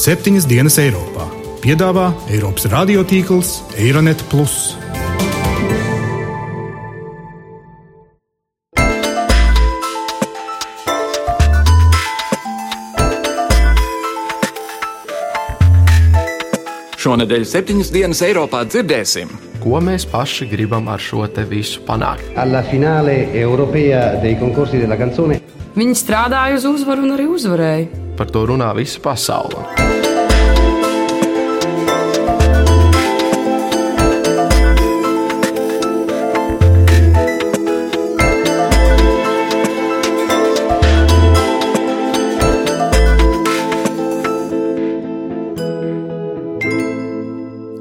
septiņas dienas Eiropā. Piedāvā Eiropas radiotīkls Eironet. Šonadēļ septiņas dienas Eiropā dzirdēsim, ko mēs paši gribam ar šo te visu panākt. Alla finale europea dei concorsi della canzone. Viņi strādāja uz uzvaru un arī uzvarēja. Par to runā visa pasaule.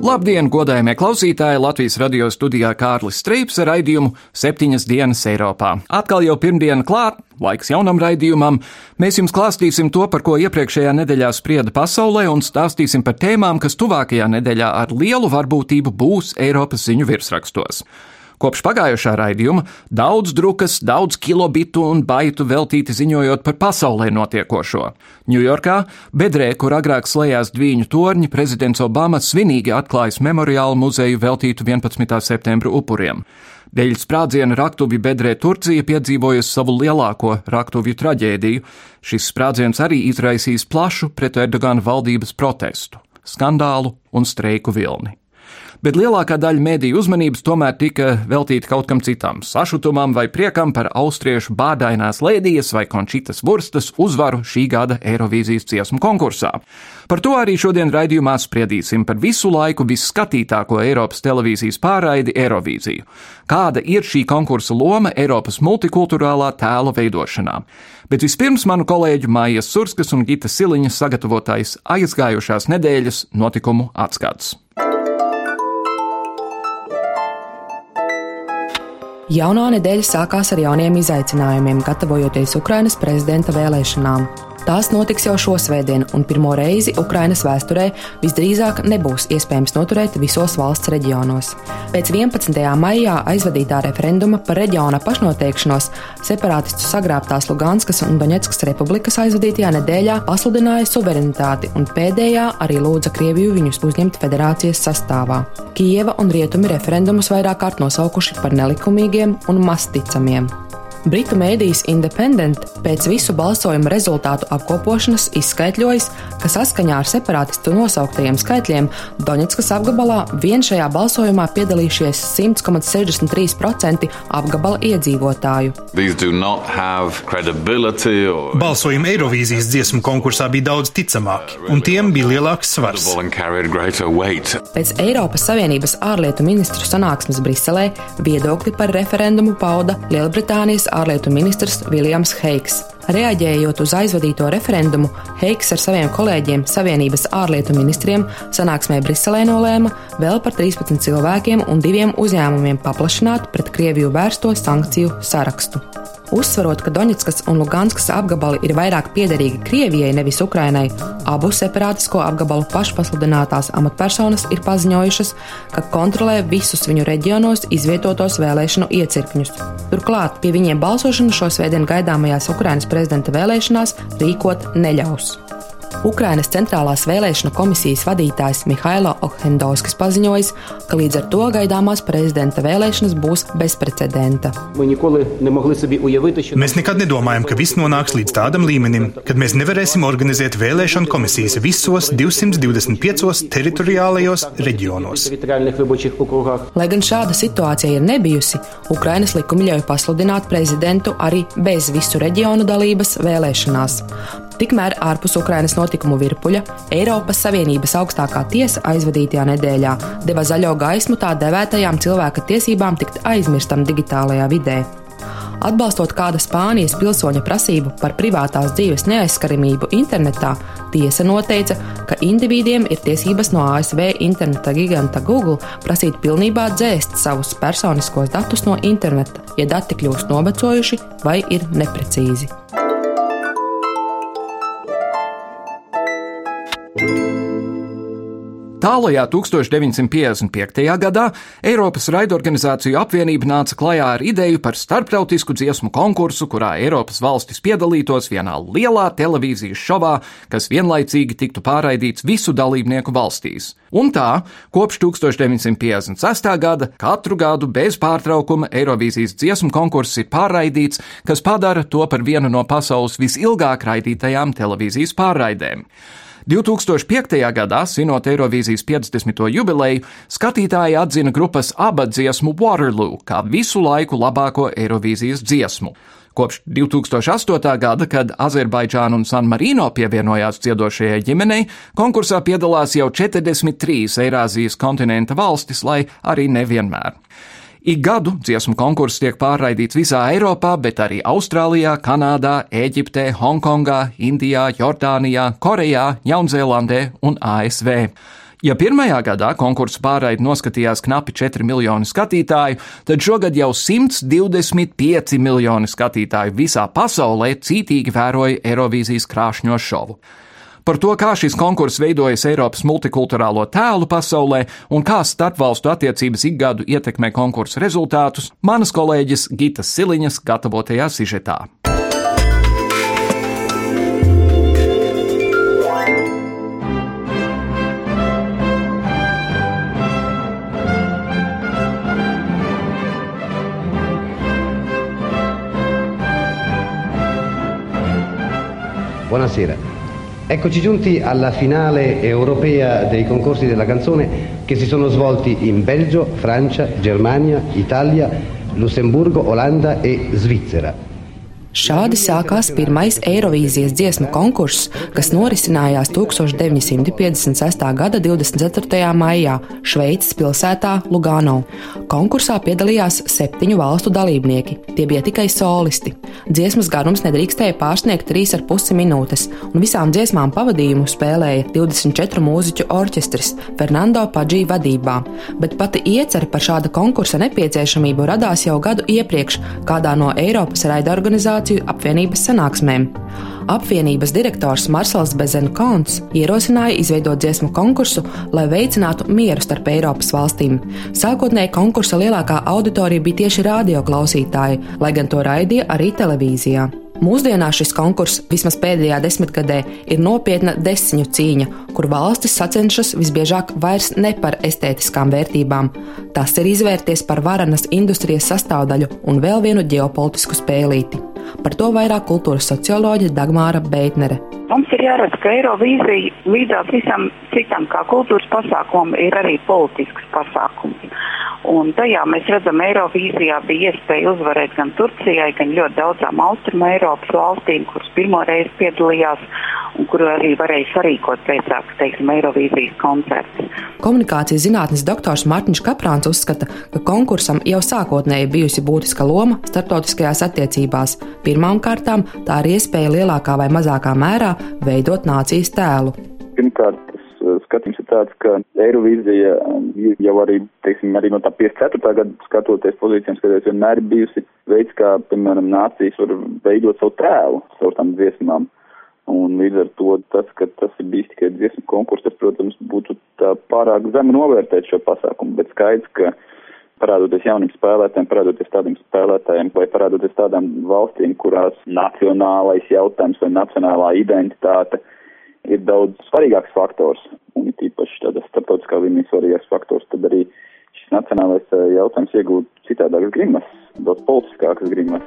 Labdien, godājumie klausītāji! Latvijas radio studijā Kārlis Streips ar raidījumu septiņas dienas Eiropā. Atkal jau pirmdiena klāt, laiks jaunam raidījumam. Mēs jums klāstīsim to, par ko iepriekšējā nedēļā sprieda pasaulē, un stāstīsim par tēmām, kas tuvākajā nedēļā ar lielu varbūtību būs Eiropas ziņu virsrakstos. Kopš pagājušā raidījuma daudz drukas, daudz kilobitu un baitu veltīti ziņojot par pasaulē notiekošo. Ņujorkā, bedrē, kur agrāk slēdzās dviņu torņi, prezidents Obama svinīgi atklājis memoriālu muzeju veltītu 11. septembra upuriem. Dēļ sprādziena raktuvi bedrē Turcija piedzīvojusi savu lielāko raktuvju traģēdiju. Šis sprādziens arī izraisīs plašu pret Erdogana valdības protestu, skandālu un streiku vilni bet lielākā daļa mēdīju uzmanības tomēr tika veltīta kaut kam citam - sašutumam vai priekam par austriešu bādainās lēdijas vai končitas vurstas uzvaru šī gada Eirovīzijas dziesmu konkursā. Par to arī šodien raidījumā spriedīsim par visu laiku visskatītāko Eiropas televīzijas pārraidi Eirovīziju. Kāda ir šī konkursa loma Eiropas multikulturālā tēla veidošanā? Bet vispirms manu kolēģu Mājas Surskas un Gita Siliņas sagatavotais aizgājušās nedēļas notikumu atskats. Jaunā nedēļa sākās ar jauniem izaicinājumiem, gatavojoties Ukrainas prezidenta vēlēšanām. Tās notiks jau šosvētdien, un pirmo reizi Ukrainas vēsturē visdrīzāk nebūs iespējams noturēt visos valsts reģionos. Pēc 11. maijā aizvadītā referenduma par reģiona pašnoteikšanos separātistu sagrābtās Luganskas un Doņetskas republikas aizvadītajā nedēļā pasludināja suverenitāti, un pēdējā arī lūdza Krieviju viņus uzņemt federācijas sastāvā. Kieva un Rietumi referendumus vairāk kārt nosaukuši par nelikumīgiem un masticamiem. Britu mēdījis Independent pēc visu balsojumu rezultātu apkopošanas izskaidrojas, ka saskaņā ar separātistu nosauktajiem skaitļiem Doņetskas apgabalā vien šajā balsojumā piedalījušies 100,63% apgabala iedzīvotāju. Balsojumi Eirovīzijas dziesmu konkursā bija daudz ticamāki, un tiem bija lielāks svars. Pēc Eiropas Savienības ārlietu ministru sanāksmes Briselē viedokli par referendumu pauda Lielbritānijas ārlietu ministrs Viljams Heiks. Reaģējot uz aizvadīto referendumu, Heiks ar saviem kolēģiem Savienības ārlietu ministriem sanāksmē Briselē nolēma vēl par 13 cilvēkiem un diviem uzņēmumiem paplašināt pret Krieviju vērsto sankciju sarakstu. Uzsverot, ka Doņetskas un Luganskas apgabali ir vairāk piederīgi Krievijai, nevis Ukrainai, abu separātisko apgabalu pašpasludinātās amatpersonas ir paziņojušas, ka kontrolē visus viņu reģionos izvietotos vēlēšanu iecirkņus. Turklāt pie viņiem balsošanu šo svētdienu gaidāmajās Ukrainas prezidenta vēlēšanās rīkot neļaus. Ukrainas centrālās vēlēšana komisijas vadītājs Mihailo Ohendovskis paziņojis, ka līdz ar to gaidāmās prezidenta vēlēšanas būs bezprecedenta. Mēs nekad nedomājam, ka viss nonāks līdz tādam līmenim, kad mēs nevarēsim organizēt vēlēšanu komisijas visos 225 teritoriālajos reģionos. Lai gan šāda situācija ir nebijusi, Ukrainas likumi ļauj pasludināt prezidentu arī bez visu reģionu dalības vēlēšanās. Tikmēr ārpus Ukrainas notikumu virpuļa Eiropas Savienības augstākā tiesa aizvadītajā nedēļā deva zaļo gaismu tā devētajām cilvēka tiesībām tikt aizmirstam digitālajā vidē. Atbalstot kāda Spānijas pilsoņa prasību par privātās dzīves neaizskaramību internetā, tiesa noteica, ka individiem ir tiesības no ASV interneta giganta Google prasīt pilnībā dzēst savus personiskos datus no interneta, ja dati kļūst novecojuši vai ir neprecīzi. Tālajā 1955. gadā Eiropas raidorganizāciju apvienība nāca klajā ar ideju par starptautisku dziesmu konkursu, kurā Eiropas valstis piedalītos vienā lielā televīzijas šovā, kas vienlaicīgi tiktu pārraidīts visu dalībnieku valstīs. Un tā, kopš 1956. gada katru gadu bez pārtraukuma Eirovīzijas dziesmu konkurss ir pārraidīts, kas padara to par vienu no pasaules visilgāk raidītajām televīzijas pārraidēm. 2005. gadā, svinot Eirovīzijas 50. jubileju, skatītāji atzina grupas aba dziesmu Waterloo kā visu laiku labāko Eirovīzijas dziesmu. Kopš 2008. gada, kad Azerbaidžāna un San Marino pievienojās dziedošajai ģimenei, konkursā piedalās jau 43 Eirāzijas kontinenta valstis, lai arī nevienmēr. Ik gadu dziesmu konkurss tiek pārraidīts visā Eiropā, bet arī Austrālijā, Kanādā, Eģiptē, Hongkongā, Indijā, Jordānijā, Korejā, Jaunzēlandē un ASV. Ja pirmajā gadā konkursu pārraidi noskatījās knapi 4 miljoni skatītāju, tad šogad jau 125 miljoni skatītāju visā pasaulē cītīgi vēroja Eirovīzijas krāšņo šovu. Par to, kā šis konkurss veidojas Eiropas multikulturālo tēlu pasaulē un kā starpvalstu attiecības ikgadu ietekmē konkursu rezultātus, manas kolēģis Gitas Siliņas gatavotajā sižetā. Buonasera. Eccoci giunti alla finale europea dei concorsi della canzone che si sono svolti in Belgio, Francia, Germania, Italia, Lussemburgo, Olanda e Svizzera. Šādi sākās pirmais Eirovīzijas dziesmu konkurss, kas norisinājās 1956. gada 24. maijā Šveices pilsētā Lugano. Konkursā piedalījās septiņu valstu dalībnieki. Tie bija tikai solisti. Dziesmas garums nedrīkstēja pārsniegt 3,5 minūtes, un visām dziesmām pavadījumu spēlēja 24 mūziķu orķestris Fernando Padžī vadībā. Bet pati iecerē par šāda konkursa nepieciešamību radās jau gadu iepriekš kādā no Eiropas raida organizācijām organizāciju apvienības sanāksmēm. Apvienības direktors Marsals Bezenkons ierosināja izveidot dziesmu konkursu, lai veicinātu mieru starp Eiropas valstīm. Sākotnēji konkursa lielākā auditorija bija tieši radioklausītāji, lai gan to raidīja arī televīzijā. Mūsdienās šis konkurss, vismaz pēdējā desmitgadē, ir nopietna desiņu cīņa, kur valstis sacenšas visbiežāk vairs ne par estētiskām vērtībām. Tas ir izvērties par varenas industrijas sastāvdaļu un vēl vienu ģeopolitisku spēlīti. Par to vairāk kultūras socioloģija Dagmāra Beitnere. Mums ir jāredz, ka Eirovīzija līdzās visam citam, kā kultūras pasākumam, ir arī politisks pasākums. Un tajā mēs redzam, Eirovīzijā bija iespēja uzvarēt gan Turcijai, gan ļoti daudzām Austrumu Eiropas valstīm, kuras pirmo reizi piedalījās un kuru arī varēja sarīkot pēcāk, teiksim, Eirovīzijas koncertus. Komunikācijas zinātnes doktors Mārtiņš Kaprāns uzskata, ka konkursam jau sākotnēji bijusi būtiska loma starptautiskajās attiecībās. Pirmām kārtām tā ir iespēja lielākā vai mazākā mērā veidot nācijas tēlu. Pirmkārt, skatījums ir tāds, ka Eirovīzija um, jau arī, teiksim, arī no tā 54. gada skatoties pozīcijām, skatoties, vienmēr bijusi veids, kā, piemēram, nācijas var veidot savu tēlu caur tām dziesmām. Un līdz ar to tas, ka tas ir bijis tikai dziesmu konkurss, tas, protams, būtu pārāk zemi novērtēt šo pasākumu, bet skaidrs, ka parādoties jauniem spēlētājiem, parādoties tādiem spēlētājiem vai parādoties tādām valstīm, kurās nacionālais jautājums vai nacionālā identitāte ir daudz svarīgāks faktors, un tīpaši tāda starptautiskā līmenī svarīgāks faktors, tad arī šis nacionālais eh, jautājums iegūt citādākas grimas, daudz politiskākas grimas.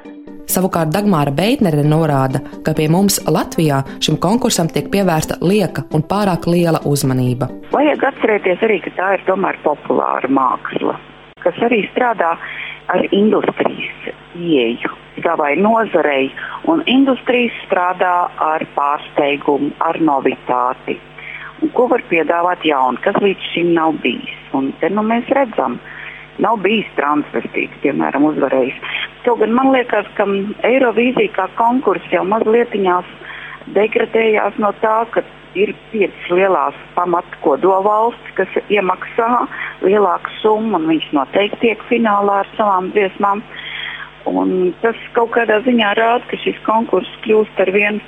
Savukārt Dagmāra Beitnere norāda, ka pie mums Latvijā šim konkursam tiek pievērsta lieka un pārāk liela uzmanība. Vajag atcerēties arī, ka tā ir tomēr populāra māksla, kas arī strādā ar industrijas ieju savai nozarei, un industrijas strādā ar pārsteigumu, ar novitāti. Un ko var piedāvāt jaunu, kas līdz šim nav bijis? Un te nu mēs redzam, nav bijis transvestīts, piemēram, uzvarējis. Kaut gan man liekas, ka Eirovīzija kā konkurss jau mazliet degradējās no tā, ka ir piecas lielās pamatkodola valstis, kas iemaksā lielāku summu, un viņš noteikti tiek finālā ar savām dziesmām. Un tas kaut kādā ziņā rāda, ka šis konkurss kļūst ar vien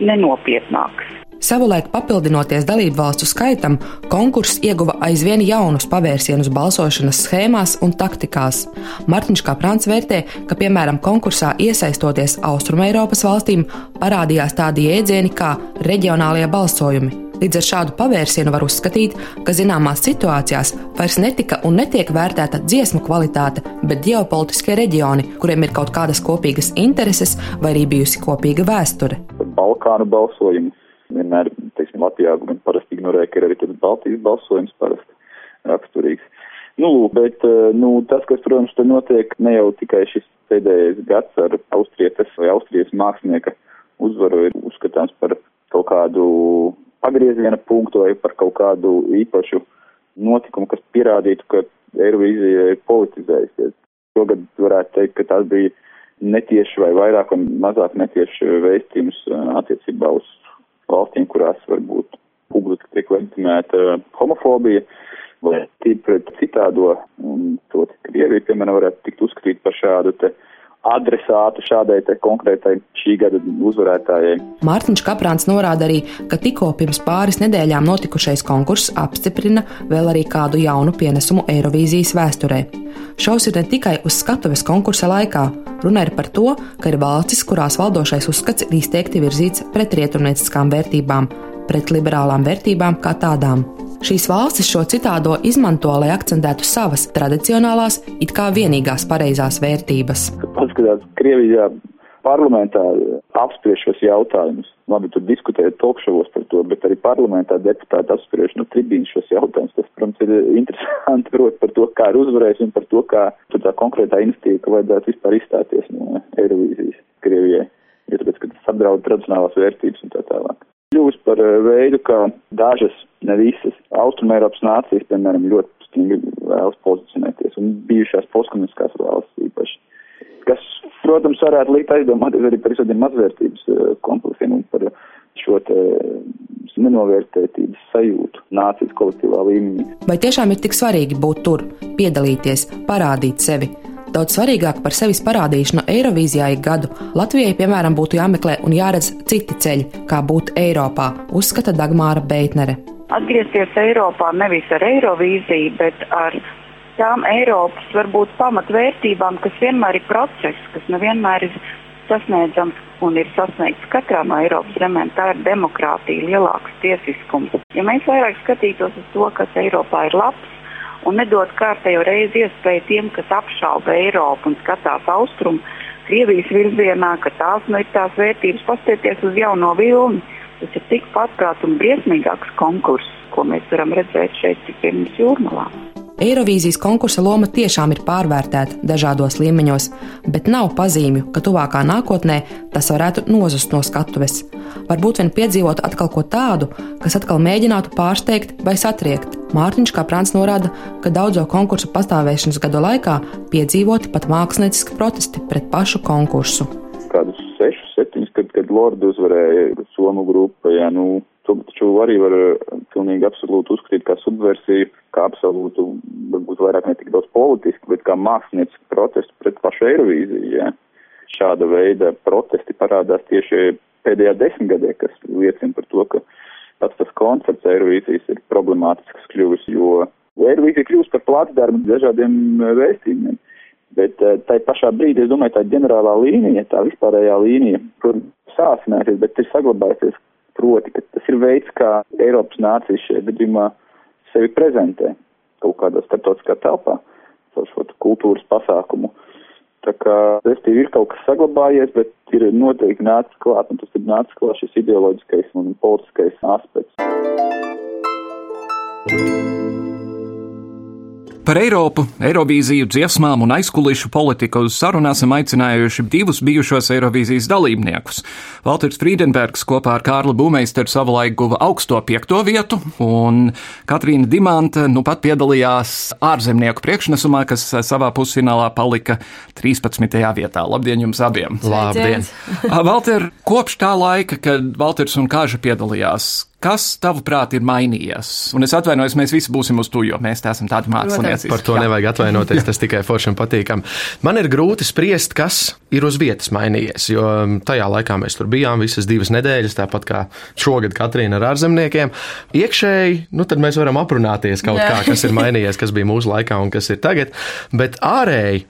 nenopietnāks. Savulaik papildinoties dalību valstu skaitam, konkurss ieguva aizvien jaunus pavērsienus balsošanas schēmās un taktikās. Mārtiņš Kaprāns vērtē, ka, piemēram, konkursā iesaistoties Austrumēropas valstīm, parādījās tādi jēdzieni kā reģionālie balsojumi. Līdz ar šādu pavērsienu var uzskatīt, ka zināmās situācijās vairs netika un netiek vērtēta dziesmu kvalitāte, bet ģeopolitiskie reģioni, kuriem ir kaut kādas kopīgas intereses vai arī bijusi kopīga vēsture. Balkānu balsojumi vienmēr, teiksim, Latvijā gan parasti ignorē, ka ir arī tāds Baltijas balsojums parasti raksturīgs. Nu, bet, eh, nu, tas, kas, protams, te notiek ne jau tikai šis pēdējais gads ar austrietes vai austrijas mākslinieka uzvaru ir uzskatāms par kaut kādu pagrieziena punktu vai par kaut kādu īpašu notikumu, kas pierādītu, ka Eirovīzija ir politizējusies. Šogad varētu teikt, ka tas bija netieši vai vairāk un mazāk netieši vēstījums uh, attiecībā uz valstīm, kurās varbūt publiski tiek leģitimēta homofobija vai tīri pret citādo, un to Krievija, piemēram, varētu tikt uzskatīt par šādu te adresātu šādai konkrētai šī gada uzvarētājai. Mārtiņš Kaprāns norāda arī, ka tikko pirms pāris nedēļām notikušais konkurss apstiprina vēl arī kādu jaunu pienesumu Eirovīzijas vēsturē. Šaus ir ne tikai uz skatuves konkursa laikā, runa ir par to, ka ir valstis, kurās valdošais uzskats ir izteikti virzīts pret rietumnieciskām vērtībām, pret liberālām vērtībām kā tādām. Šīs valstis šo citādo izmanto, lai akcentētu savas tradicionālās, it kā vienīgās pareizās vērtības. Paskatās, Krievijā parlamentā apspriež šos jautājumus. Labi, tur diskutēja talkšovos par to, bet arī parlamentā deputāti apspriež no tribīnas šos jautājumus. Tas, protams, ir interesanti prot par to, kā ir uzvarējis un par to, kā tā konkrētā institīva, vajadzētu vispār izstāties no Eirovīzijas Krievijai. Jo tāpēc, ka tas apdraud tradicionālās vērtības un tā tālāk kļūst par eh, veidu, kā dažas, ne visas Austrumēropas nācijas, piemēram, ļoti stingri vēlas pozicionēties un bijušās postkomunistiskās valsts īpaši. Kas, protams, varētu likt aizdomāties arī par visādiem mazvērtības eh, kompleksiem un par šo te nenovērtētības sajūtu nācijas kolektīvā līmenī. Vai tiešām ir tik svarīgi būt tur, piedalīties, parādīt sevi? Daudz svarīgāk par sevis parādīšanu Eirovīzijā ik gadu Latvijai, piemēram, būtu jāmeklē un jāredz citi ceļi, kā būt Eiropā, uzskata Dagmāra Beitnere. Atgriezties Eiropā nevis ar Eirovīziju, bet ar tām Eiropas varbūt pamatvērtībām, kas vienmēr ir process, kas nevienmēr ir sasniedzams un ir sasniegts katrā no Eiropas zemēm. Tā ir demokrātija, lielāks tiesiskums. Ja mēs vairāk skatītos uz to, kas Eiropā ir labs, un nedot kārtējo reizi iespēju tiem, kas apšauba Eiropu un skatās austrumu, Krievijas virzienā, ka tās nu ir tās vērtības, pastieties uz jauno vilni. Tas ir tikpat prāt un briesmīgāks konkurss, ko mēs varam redzēt šeit, tik pirms jūrmalā. Eirovīzijas konkursa loma tiešām ir pārvērtēta dažādos līmeņos, bet nav pazīmju, ka tuvākā nākotnē tas varētu nozust no skatuves. Varbūt vien piedzīvot atkal ko tādu, kas atkal mēģinātu pārsteigt vai satriekt. Mārtiņš Kaprāns norāda, ka daudzo konkursu pastāvēšanas gadu laikā piedzīvoti pat mākslinieciski protesti pret pašu konkursu. Kādus sešus, septiņus, kad, kad Lorda uzvarēja Somu grupa, ja nu To taču arī var eh, pilnīgi absolūti uzskatīt kā subversiju, kā absolūtu, varbūt vairāk ne tik daudz politiski, bet kā mākslinieci protestu pret pašu Eirovīziju. Ja. Šāda veida protesti parādās tieši pēdējā desmitgadē, kas liecina par to, ka pats tas koncepts Eirovīzijas ir problemātisks kļuvis, jo Eirovīzija kļūst par plātsdarbu dažādiem eh, vēstījumiem. Bet eh, tai pašā brīdī, es domāju, tā ģenerālā līnija, tā vispārējā līnija, kur sāsināsies, bet ir saglabājusies proti, ka tas ir veids, kā Eiropas nācijas šajā gadījumā sevi prezentē kaut kādā starptautiskā telpā caur šo kultūras pasākumu. Tā kā restīvi ir kaut kas saglabājies, bet ir noteikti nācis klāt, un tas ir nācis klāt šis ideoloģiskais un politiskais aspekts. Par Eiropu, Eirovīziju, dziesmām un aizkulisku politiku uz sarunu esam aicinājuši divus bijušos Eirovīzijas dalībniekus. Valters Friedenbergs kopā ar Kārli Būmeisteru savulaik guva augsto piekto vietu, un Katrīna Dimanta nu pat piedalījās ārzemnieku priekšnesumā, kas savā pusfinālā palika 13. vietā. Labdien jums abiem! Labdien! Valter, kopš tā laika, kad Valters un Kāža piedalījās, kas tavuprāt ir mainījies? Un es atvainojos, mēs visi būsim uz to, jo mēs te esam tādi mākslinieci. Par to Jā. nevajag atvainoties, tas tikai foršam patīkam. Man ir grūti spriest, kas ir uz vietas mainījies, jo tajā laikā mēs tur bijām visas divas nedēļas, tāpat kā šogad Katrīna ar ārzemniekiem. Iekšēji, nu tad mēs varam aprunāties kaut Jā. kā, kas ir mainījies, kas bija mūsu laikā un kas ir tagad, bet ārēji.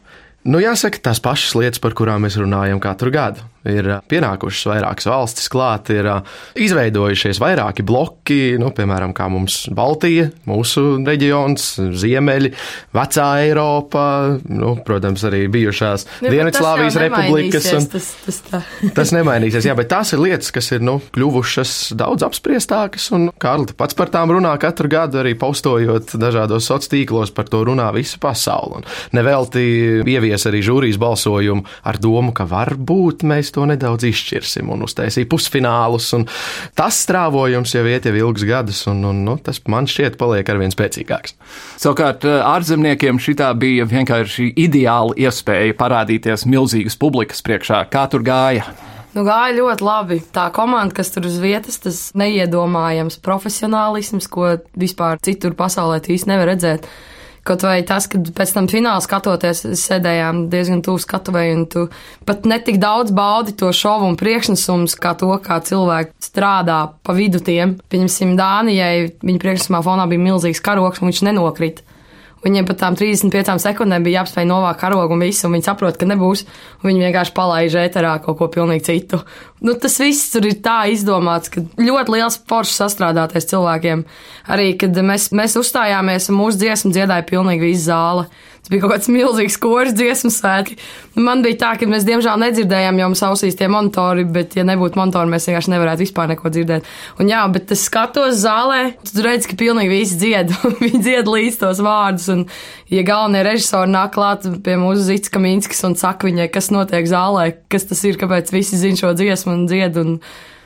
Nu, jāsaka, tās pašas lietas, par kurām mēs runājam katru gadu ir pienākušas vairākas valstis klāt, ir izveidojušies vairāki bloki, nu, piemēram, kā mums Baltija, mūsu reģions, Ziemeļi, Vecā Eiropa, nu, protams, arī bijušās ja, Dienvidslāvijas republikas. Un, tas, tas, tā. tas nemainīsies, jā, bet tās ir lietas, kas ir nu, kļuvušas daudz apspriestākas, un Kārli pats par tām runā katru gadu, arī postojot dažādos sociālos tīklos, par to runā visa pasaule. Nevelti ievies arī žūrijas balsojumu ar domu, ka varbūt mēs to nedaudz izšķirsim un uztaisīja pusfinālus. Un tas strāvojums jau iet jau ilgus gadus, un, un nu, tas man šķiet paliek arvien spēcīgāks. Savukārt eh, ārzemniekiem šī bija vienkārši ideāla iespēja parādīties milzīgas publikas priekšā. Kā tur gāja? Nu, gāja ļoti labi. Tā komanda, kas tur uz vietas, tas neiedomājams profesionālisms, ko vispār citur pasaulē īsti nevar redzēt. Kaut vai tas, ka pēc tam finālā skatoties, sēdējām diezgan tuvu skatuvēju, un tu pat netik daudz baudi to šovu un priekšnesumus, kā to, kā cilvēki strādā pa vidu tiem. Pieņemsim, Dānijai viņa priekšnesumā fonā bija milzīgs karoks, un viņš nenokrita. Viņiem pat tām 35 sekundēm bija jāapspēj novākt karogu un visu, un viņi saprot, ka nebūs. Viņi vienkārši palaiž ēterā kaut ko pilnīgi citu. Nu, tas viss tur ir tā izdomāts, ka ļoti liels foršs sastrādāties cilvēkiem. Arī, kad mēs, mēs uzstājāmies un mūsu dziesmu dziedāja pilnīgi visa zāle. Tas bija kaut kāds milzīgs koris dziesmu svētki. Man bija tā, ka mēs diemžēl nedzirdējām, jo mums ausīs tie monitori, bet, ja nebūtu monitori, mēs vienkārši nevarētu vispār neko dzirdēt. Un jā, bet es skatos zālē, tu redz, ka pilnīgi visi dzied, viņi dzied līdz tos vārdus. Un, ja galvenie režisori nāk klāt pie mūsu Zits Kaminskis un saka viņai, kas notiek zālē, kas tas ir, kāpēc visi zin šo dziesmu un dzied. Un,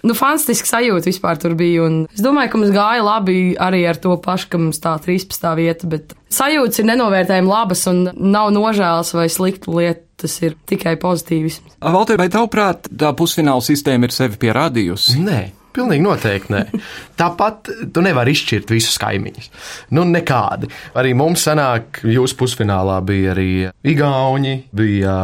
Nu, fantastiski sajūta vispār tur bija. Es domāju, ka mums gāja labi arī ar to pašu, ka mums tā 13. vieta, bet sajūtas ir nenovērtējami labas un nav nožēlas vai sliktu lietu. Tas ir tikai pozitīvs. Valter, vai tavuprāt, tā pusfināla sistēma ir sevi pierādījusi? Nē. Pilnīgi noteikti nē. Tāpat tu nevari izšķirt visus kaimiņus. Nu, nekādi. Arī mums sanāk, jūsu pusfinālā bija arī Igauni, bija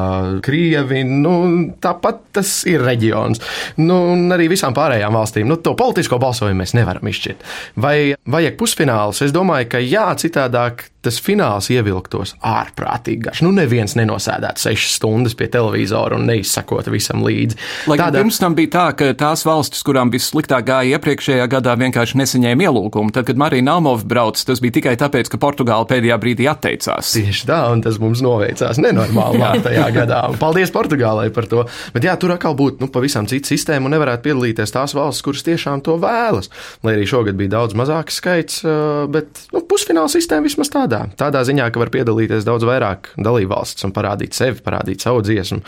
Krievi. Nu, tāpat tas ir reģions. Nu, un arī visām pārējām valstīm. Nu, to politisko balsojumu mēs nevaram izšķirt. Vai vajag pusfinālus? Es domāju, ka jā, citādāk tas fināls ievilktos ārprātīgi garš. Nu, neviens nenosēdētu sešas stundas pie televizora un neizsakot visam līdzi. Lai Tādā... pirms tam bija tā, ka tās valstis, kurām vissliktāk gāja iepriekšējā gadā, vienkārši nesaņēma ielūgumu. Tad, kad Marija Nalmova brauc, tas bija tikai tāpēc, ka Portugāla pēdējā brīdī atteicās. Tieši tā, un tas mums noveicās nenormāli tajā gadā. Un paldies Portugālei par to. Bet jā, tur atkal būtu nu, pavisam cita sistēma un nevarētu piedalīties tās valstis, kuras tiešām to vēlas. Lai arī šogad bija daudz mazāks skaits, bet nu, pusfināla sistēma vismaz tādā, tādā ziņā, ka var piedalīties daudz vairāk dalībvalsts un parādīt sevi, parādīt savu dziesmu,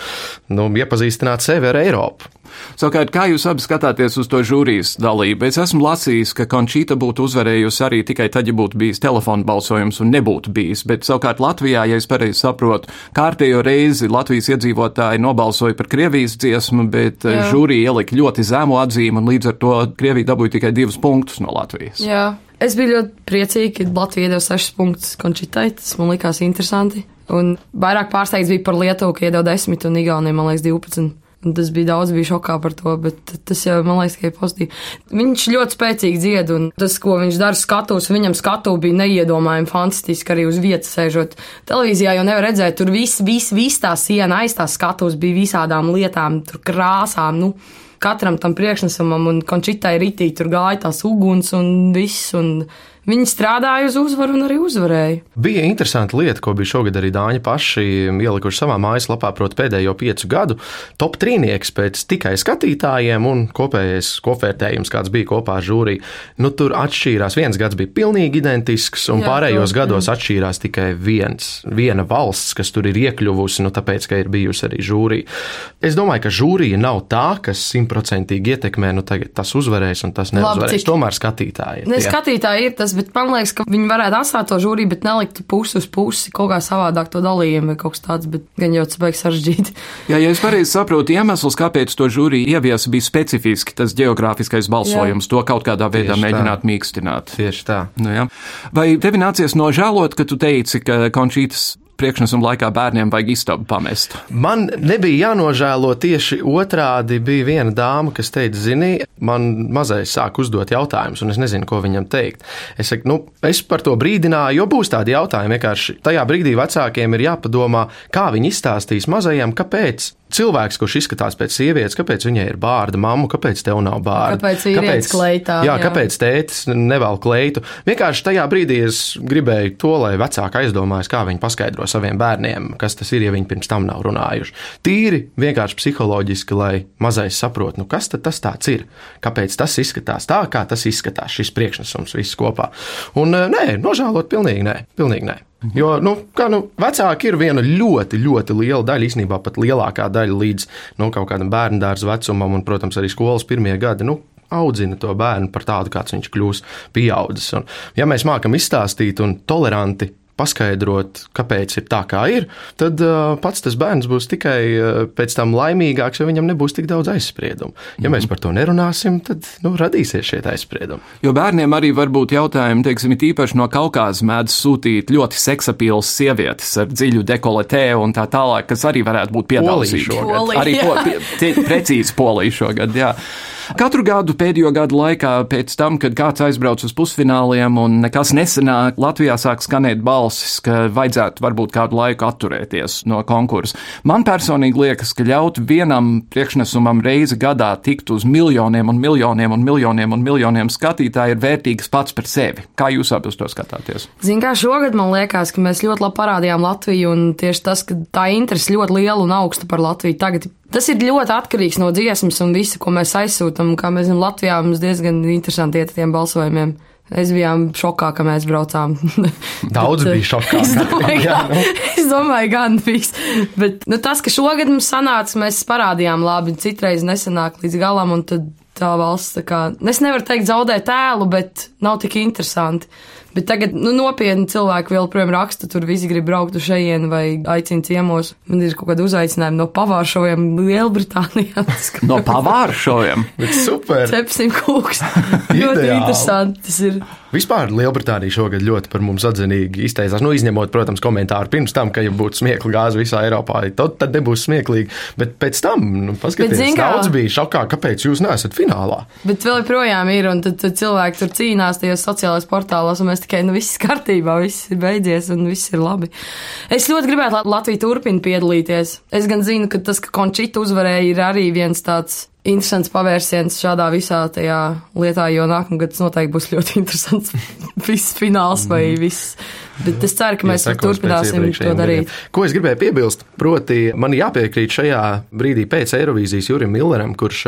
nu, iepazīstināt sevi ar Eiropu. Savukārt, kā jūs abi skatāties uz to žūrijas dalību? Es esmu lasījis, ka Končīta būtu uzvarējusi arī tikai tad, ja būtu bijis telefona balsojums un nebūtu bijis, bet savukārt Latvijā, ja es pareizi saprotu, kārtējo reizi Latvijas iedzīvotāji nobalsoja par Krievijas dziesmu, bet Jā. žūrija ielika ļoti zemu atzīmi un līdz ar to Krievija dabūja tikai divus punktus no Latvijas. Jā. Es biju ļoti priecīga, ka Latvija iedeva 6 punktus končitai. Tas man likās interesanti. Un vairāk pārsteigts bija par Lietuvu, ka iedeva 10 un Igauniju, man liekas, 12. Un tas bija daudz, bija šokā par to, bet tas jau, man liekas, tikai pozitīvi. Viņš ļoti spēcīgi dzied, un tas, ko viņš dara skatos, viņam skatu bija neiedomājami fantastiski arī uz vietas sēžot. Televīzijā jau nevar redzēt, tur viss, viss, viss tā siena aiz tās skatos bija visādām lietām, tur krāsām, nu katram tam priekšnesumam, un končitai ritī tur gāja tās uguns un viss. Un Viņi strādāja uz uzvaru un arī uzvarēja. Bija interesanti lieta, ko bija šogad arī Dāņi paši ielikuši savā mājaslapā, proti, pēdējo piecu gadu top trīnieks pēc tikai skatītājiem un kopējais kopvērtējums, kāds bija kopā ar žūriju. Nu, tur atšķīrās, viens gads bija pilnīgi identisks, un jā, pārējos to, gados jā. atšķīrās tikai viens, viena valsts, kas tur ir iekļuvusi, nu, tāpēc, ka ir bijusi arī žūrija. Es domāju, ka žūrija nav tā, kas simtprocentīgi ietekmē, nu, tagad tas uzvarēs un tas neuzvarēs. Labi, cik... Tomēr skatītāji. Ne, skatītāji ir tas bet man liekas, ka viņi varētu atstāt to žūriju, bet nelikt pusi uz pusi, kaut kā savādāk to dalījumu vai kaut kas tāds, bet gan jau tas beigas sarežģīti. Jā, ja es pareizi saprotu, iemesls, kāpēc to žūriju ieviesa, bija specifiski tas geogrāfiskais balsojums, jā. to kaut kādā veidā Tieši mēģināt tā. mīkstināt. Tieši tā. Nu, jā. Vai tevi nācies nožēlot, ka tu teici, ka Končītas priekšnesuma laikā bērniem vajag istabu pamest. Man nebija jānožēlo tieši otrādi. Bija viena dāma, kas teica, zini, man mazais sāk uzdot jautājumus, un es nezinu, ko viņam teikt. Es, saku, nu, es par to brīdināju, jo būs tādi jautājumi. Vienkārši tajā brīdī vecākiem ir jāpadomā, kā viņi izstāstīs mazajam, kāpēc cilvēks, kurš izskatās pēc sievietes, kāpēc viņai ir bārda mamma, kāpēc tev nav bārda? Kāpēc kāpēc, kleitā, jā, jā, kāpēc tētis nevēl kleitu? Vienkārši tajā brīdī es gribēju to, lai vecāki aizdomājas, kā viņi paskaidro saviem bērniem, kas tas ir, ja viņi pirms tam nav runājuši. Tīri vienkārši psiholoģiski, lai mazais saprot, nu kas tas tāds ir, kāpēc tas izskatās tā, kā tas izskatās, šis priekšnesums viss kopā. Un nē, nožēlot pilnīgi nē, pilnīgi nē. Jo nu, kā, nu, vecāki ir viena ļoti, ļoti liela daļa, īstenībā pat lielākā daļa līdz nu, kaut kādam bērnu dārza vecumam, un, protams, arī skolas pirmie gadi. Nu, audzina to bērnu par tādu, kāds viņš kļūs pieaudzis. Un, ja mēs mākam izstāstīt un toleranti paskaidrot, kāpēc ir tā, kā ir, tad uh, pats tas bērns būs tikai uh, pēc tam laimīgāks, jo viņam nebūs tik daudz aizspriedumu. Ja mm. mēs mhm. par to nerunāsim, tad nu, radīsies šie aizspriedumi. Jo bērniem arī var būt jautājumi, teiksim, īpaši no Kaukāza mēdz sūtīt ļoti seksapīlas sievietes ar dziļu dekoletē un tā tālāk, kas arī varētu būt piedāvāts. Arī po, pie, precīzi polija šogad. Jā. Katru gadu pēdējo gadu laikā, pēc tam, kad kāds aizbrauc uz pusfināliem un nekas nesenāk, Latvijā sāk skanēt balsis, ka vajadzētu varbūt kādu laiku atturēties no konkursa. Man personīgi liekas, ka ļaut vienam priekšnesumam reizi gadā tikt uz miljoniem un miljoniem un miljoniem un miljoniem skatītāju ir vērtīgs pats par sevi. Kā jūs abi uz to skatāties? Ziniet, kā šogad man liekas, ka mēs ļoti labi parādījām Latviju, un tieši tas, ka tā interese ļoti liela un augsta par Latviju tagad Tas ir ļoti atkarīgs no dziesmas un visa, ko mēs aizsūtām. Kā mēs zinām, Latvijā mums diezgan interesanti iet tiem balsojumiem. Es biju šokā, ka mēs braucām. Daudz bija šokā. es domāju, jā, nu. es domāju gan viss. Bet nu, tas, ka šogad mums sanāca, mēs parādījām labi, citreiz nesanāk līdz galam, un tad tā valsts, tā kā, es nevaru teikt zaudē tēlu, bet nav tik interesanti. Bet tagad nu, nopietni cilvēki vēl, protams, raksta, tur visi grib braukt uz šejienu vai aicina ciemos. Man ir kaut kāda uzaicinājuma no pavāršoviem Lielbritānijā. no pavāršoviem? Super! Cepsim kūks. ļoti interesanti tas ir. Vispār Lielbritānija šogad ļoti par mums atzinīgi izteicās. Nu, izņemot, protams, komentāru pirms tam, ka, ja būtu smiekla gāze visā Eiropā, tad, tad nebūs smieklīgi. Bet pēc tam, nu, paskatieties, kā... daudz bija šokā, kāpēc jūs neesat finālā. Bet vēl joprojām ir, un tad, tad cilvēki tur cīnās tajos sociālajos portālos, un mēs tikai, nu, viss kārtībā, viss ir beidzies, un viss ir labi. Es ļoti gribētu, lai Latvija turpina piedalīties. Es gan zinu, ka tas, ka Končita uzvarēja, ir arī viens tāds interesants pavērsiens šādā visā tajā lietā, jo nākamgad tas noteikti būs ļoti interesants viss fināls vai mhm. viss. Bet es ceru, ka mēs ja turpināsim to darīt. Gadiem. Ko es gribēju piebilst? Proti, man jāpiekrīt šajā brīdī pēc Eirovīzijas Jurim Milleram, kurš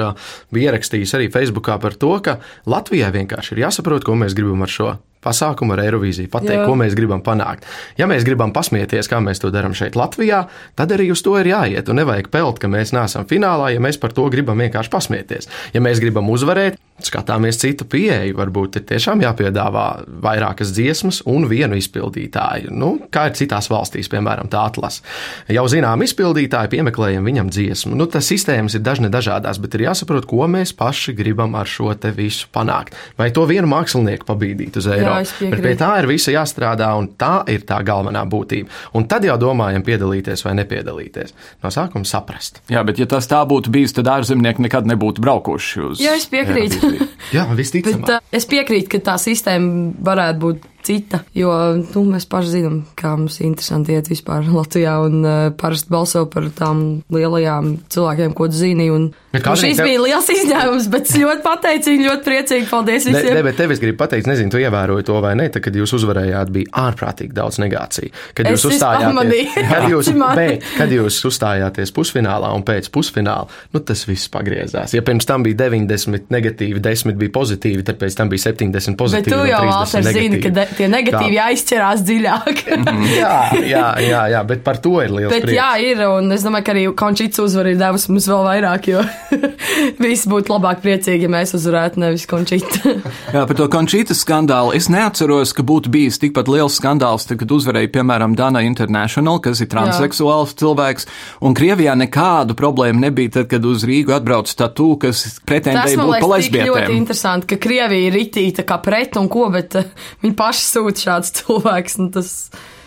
bija ierakstījis arī Facebookā par to, ka Latvijai vienkārši ir jāsaprot, ko mēs gribam ar šo pasākumu ar Eirovīziju, pateikt, Jā. ko mēs gribam panākt. Ja mēs gribam pasmieties, kā mēs to darām šeit, Latvijā, tad arī uz to ir jāiet. Un nevajag pelt, ka mēs neesam finālā, ja mēs par to gribam vienkārši pasmieties. Ja mēs gribam uzvarēt, skatāmies citu pieeju. Varbūt ir tiešām jāpiedāvā vairākas dziesmas un vienu izpildītāju. Nu, kā ir citās valstīs, piemēram, tā atlase. Jau zinām, izpildītāji piemeklējam viņam dziesmu. Nu, tas sistēmas ir dažne dažādās, bet ir jāsaprot, ko mēs paši gribam ar šo te visu panākt. Vai to vienu mākslinieku pabīdīt uz Eiropu. Bet pie tā ir visa jāstrādā, un tā ir tā galvenā būtība. Un tad jau domājam, piedalīties vai nepiedalīties. No sākuma saprast. Jā, bet ja tas tā būtu bijis, tad ārzemnieki nekad nebūtu braukuši uz. Jā, es piekrītu. Jā, visticamāk. Bet, uh, es piekrītu, ka tā sistēma varētu būt cita. Jo nu, mēs paši zinām, kā mums ir interesanti iet vispār Latvijā un uh, parasti balso par tām lielajām cilvēkiem, ko zini. Un, nu, šis tev... bija liels izņēmums, bet ļoti pateicīgi, ļoti priecīgi. Paldies visiem! Ne, ne, bet tev es gribu pateikt, nezinu, tu ievēroji to vai ne, tad, kad jūs uzvarējāt, bija ārprātīgi daudz negāciju. Kad jūs, uzstājāties, kad, jūs, bet, kad jūs uzstājāties pusfinālā un pēc pusfināla, nu tas viss pagriezās. Ja pirms tam bija 90 negatīvi, 10 bija pozitīvi, tad pēc tam bija 70 pozitīvi. Bet tu jau, Walter, zini, ka tie negatīvi Jā. aizķerās dziļāk. jā, jā, jā, jā, bet par to ir liels bet, prieks. Jā, ir, un es domāju, ka arī Končits uzvar ir devusi mums vēl vairāk, jo visi būtu labāk priecīgi, ja mēs uzvarētu nevis Končita. jā, par to Končita skandālu es neatceros, ka būtu bijis tikpat liels skandāls, tad, kad uzvarēja, piemēram, Dana International, kas ir transseksuāls jā. cilvēks, un Krievijā nekādu problēmu nebija tad, kad uz Rīgu atbrauc tatū, kas pretendēja būt pa lesbietēm. Tas ļoti interesanti, ka Krievija ir ritīta kā pret un ko, bet uh, viņi paši sūta šāds cilvēks. Tas...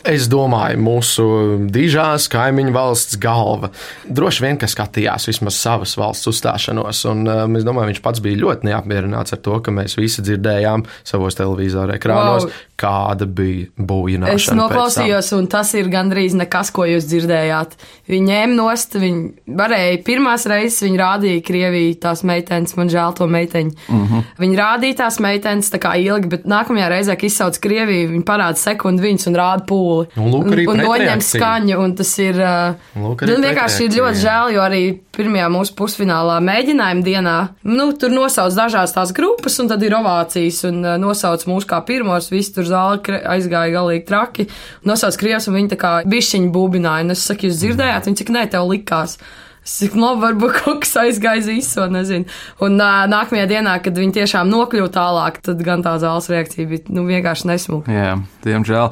Es domāju, mūsu dižās kaimiņu valsts galva droši vien, ka skatījās vismaz savas valsts uzstāšanos, un um, es domāju, viņš pats bija ļoti neapmierināts ar to, ka mēs visi dzirdējām savos televizora ekrānos, wow. kāda bija būvināšana. Es noklausījos, un tas ir gandrīz nekas, ko jūs dzirdējāt. Viņi ņēma nost, viņi varēja pirmās reizes, viņi rādīja Krieviju tās meitenes, man žēl to meiteņu. Mm -hmm. Viņi rādīja tās meitenes tā kā ilgi, bet nākamajā reizē, kad izsauc Krieviju, viņi parāda sekundi viņas un rāda pūli pūli. Un, un, un noņem skaņu, un tas ir. Lūk, nu, vienkārši ir ļoti žēl, jo arī pirmajā mūsu pusfinālā mēģinājuma dienā, nu, tur nosauc dažās tās grupas, un tad ir ovācijas, un nosauc mūs kā pirmos, visi tur zāli aizgāja galīgi traki, nosauc krievs, un viņi tā kā bišķiņi būbināja, un es saku, jūs dzirdējāt, un cik nē, tev likās. Cik labi, varbūt kaut kas aizgāja īso, nezinu. Un uh, nākamajā dienā, kad viņi tiešām nokļuva tālāk, tad gan tā zāles reakcija bija nu, vienkārši nesmuka. Jā, diemžēl.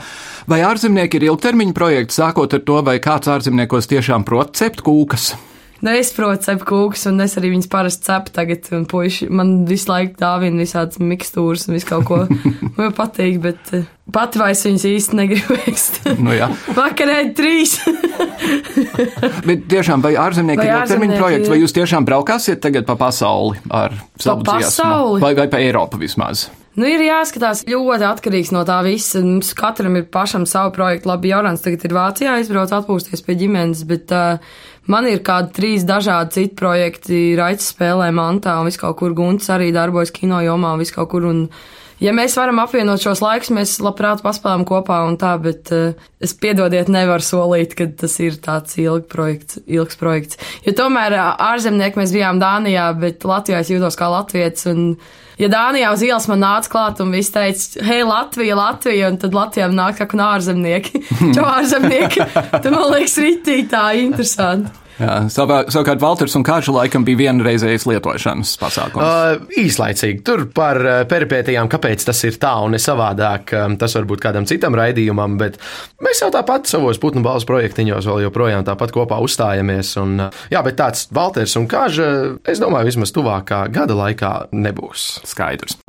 Vai ārzemnieki ir ilgtermiņa projekts, sākot ar to, vai kāds ārzemniekos tiešām prot cept kūkas? Nu, es protu cept kūkus, un es arī viņas parasti cepu tagad, un puiši man visu laiku dāvina visādas mikstūras un visu kaut ko. Man patīk, bet pati vairs viņas īsti negribu ēst. Nu, jā. Vakarē trīs. bet tiešām, vai ārzemnieki ir ilgtermiņa projekts, vai jūs tiešām braukāsiet tagad pa pasauli ar savu dziesmu? Vai, vai pa Eiropu vismaz? Nu, ir jāskatās ļoti atkarīgs no tā visa. Mums katram ir pašam savu projektu. Labi, Jorans tagad ir Vācijā, aizbrauc atpūsties pie ģimenes, bet uh, Man ir kādi trīs dažādi citi projekti, Raits spēlē mantā un viskaut kur Gunts arī darbojas kino jomā un viskaut kur. Un, ja mēs varam apvienot šos laikus, mēs labprāt paspēlām kopā un tā, bet uh, es piedodiet, nevaru solīt, ka tas ir tāds ilg projekts, ilgs projekts. Jo tomēr ārzemnieki mēs bijām Dānijā, bet Latvijā es jūtos kā latviets un ja Dānijā uz ielas man nāca klāt un viss teica, hei, Latvija, Latvija, un tad Latvijā nāk kā un ārzemnieki. Čo ārzemnieki? Tad man liekas, ritī tā interesanti. Jā, savā, savukārt Valters un Kāča laikam bija vienreizējais lietošanas pasākums. Uh, īslaicīgi. Tur par uh, peripētījām, kāpēc tas ir tā un ne savādāk, um, tas varbūt kādam citam raidījumam, bet mēs jau tāpat savos putnu balvas projektiņos vēl joprojām tāpat kopā uzstājamies. Un, uh, jā, bet tāds Valters un Kāža, es domāju, vismaz tuvākā gada laikā nebūs. Skaidrs.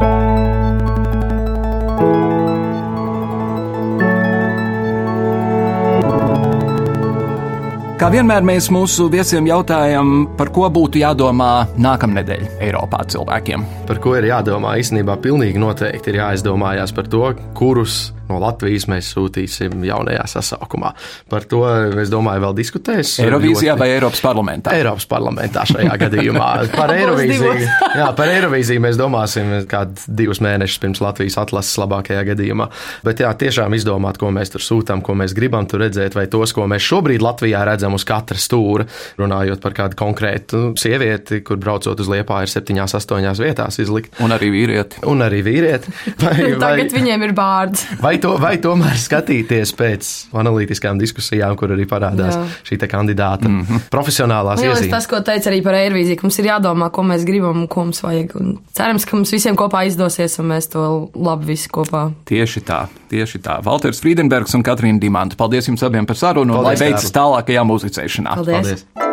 Kā vienmēr mēs mūsu viesiem jautājam, par ko būtu jādomā nākamnedēļ Eiropā cilvēkiem. Par ko ir jādomā? Īstenībā pilnīgi noteikti ir jāizdomājās par to, kurus no Latvijas mēs sūtīsim jaunajā sasaukumā. Par to, es domāju, vēl diskutēs. Eirovīzijā vai Eiropas parlamentā? Eiropas parlamentā šajā gadījumā. Par Eirovīziju, jā, par Eirovīziju mēs domāsim kādu divus mēnešus pirms Latvijas atlases labākajā gadījumā. Bet jā, tiešām izdomāt, ko mēs tur sūtām, ko mēs gribam tur redzēt, vai tos, ko mēs šobrīd Latvijā redzam uz katra stūra, runājot par kādu konkrētu sievieti, kur braucot uz Liepā ir septiņās, astoņās vietās izlikt. Un arī vīrieti. Un arī vīrieti. Vai, Tagad vai, viņiem ir bārds. Vai to, vai tomēr skatīties pēc analītiskām diskusijām, kur arī parādās Jā. šī kandidāta mm -hmm. profesionālās iezīmes. Tas, ko teica arī par Eirvīziju, ka mums ir jādomā, ko mēs gribam un ko mums vajag. Un cerams, ka mums visiem kopā izdosies un mēs to labi visi kopā. Tieši tā, tieši tā. Valters Friedenbergs un Katrīna Dimanta. Paldies jums abiem par sarunu un lai veicas tālākajā muzicēšanā. Paldies! Paldies.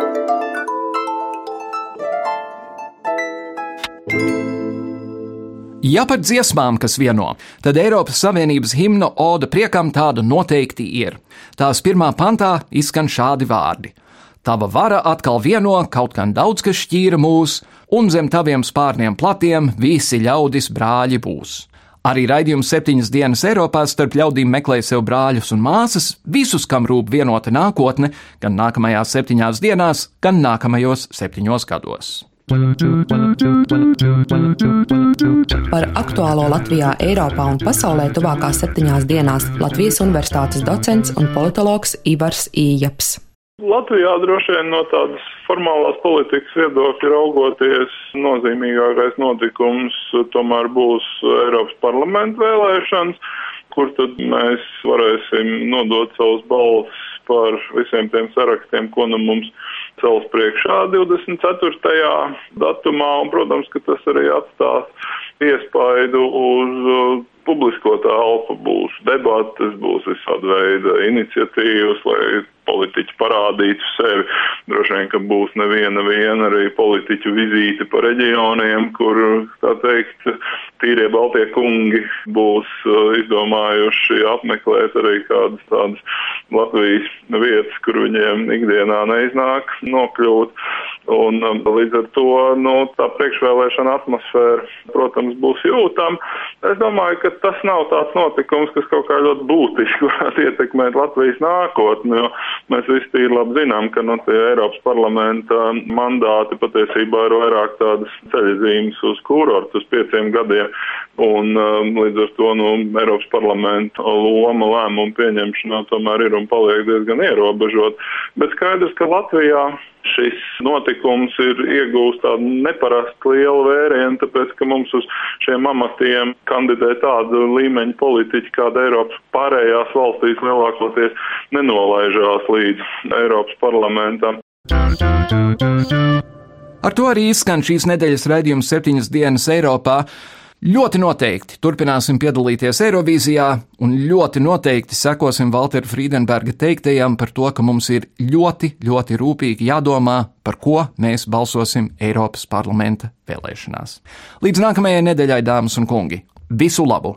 Ja par dziesmām, kas vieno, tad Eiropas Savienības himna Oda priekam tāda noteikti ir. Tās pirmā pantā izskan šādi vārdi: Tava vara atkal vieno, kaut gan daudz kas šķīra mūs, un zem taviem spārniem platiem visi ļaudis brāļi būs. Arī raidījums septiņas dienas Eiropā starp ļaudīm meklē sev brāļus un māsas, visus, kam rūp vienota nākotne, gan nākamajās septiņās dienās, gan nākamajos septiņos gados. Par aktuālo Latvijā, Eiropā un pasaulē tuvākās septiņās dienās Latvijas Universitātes docents un politologs Ivars Ījaps. Latvijā droši vien no tādas formālās politikas viedokļa raugoties, nozīmīgākais notikums tomēr būs Eiropas parlamenta vēlēšanas, kur tad mēs varēsim nodot savus balsis par visiem tiem sarakstiem, ko nu mums cels priekšā 24. datumā, un, protams, ka tas arī atstās iespaidu uz publisko telpu, būs debates, būs visāda veida iniciatīvas, lai politiķi parādītu sevi. Droši vien, ka būs neviena viena arī politiķu vizīte pa reģioniem, kur, tā teikt, tīrie Baltie kungi būs uh, izdomājuši apmeklēt arī kādas tādas Latvijas vietas, kur viņiem ikdienā neiznāk nokļūt. Un um, līdz ar to nu, tā priekšvēlēšana atmosfēra, protams, būs jūtama. Es domāju, ka tas nav tāds notikums, kas kaut kā ļoti būtiski varētu ietekmēt Latvijas nākotni, jo mēs visi labi zinām, ka nu, Eiropas parlamenta mandāti patiesībā ir vairāk tādas ceļzīmes uz kurortu uz pieciem gadiem. Un um, līdz ar to nu, Eiropas parlamenta loma lēmumu pieņemšanā tomēr ir un paliek diezgan ierobežot. Bet skaidrs, ka Latvijā šis notikums ir iegūst tādu neparastu lielu vērienu, tāpēc, ka mums uz šiem amatiem kandidē tāda līmeņa politiķi, kāda Eiropas pārējās valstīs lielākoties nenolaižās līdz Eiropas parlamentam. Ar to arī izskan šīs nedēļas raidījums septiņas dienas Eiropā. Ļoti noteikti turpināsim piedalīties Eirovīzijā, un ļoti noteikti sekosim Waltera Friedenberga teiktajam par to, ka mums ir ļoti, ļoti rūpīgi jādomā, par ko mēs balsosim Eiropas parlamenta vēlēšanās. Līdz nākamajai nedēļai, dāmas un kungi, visu labu!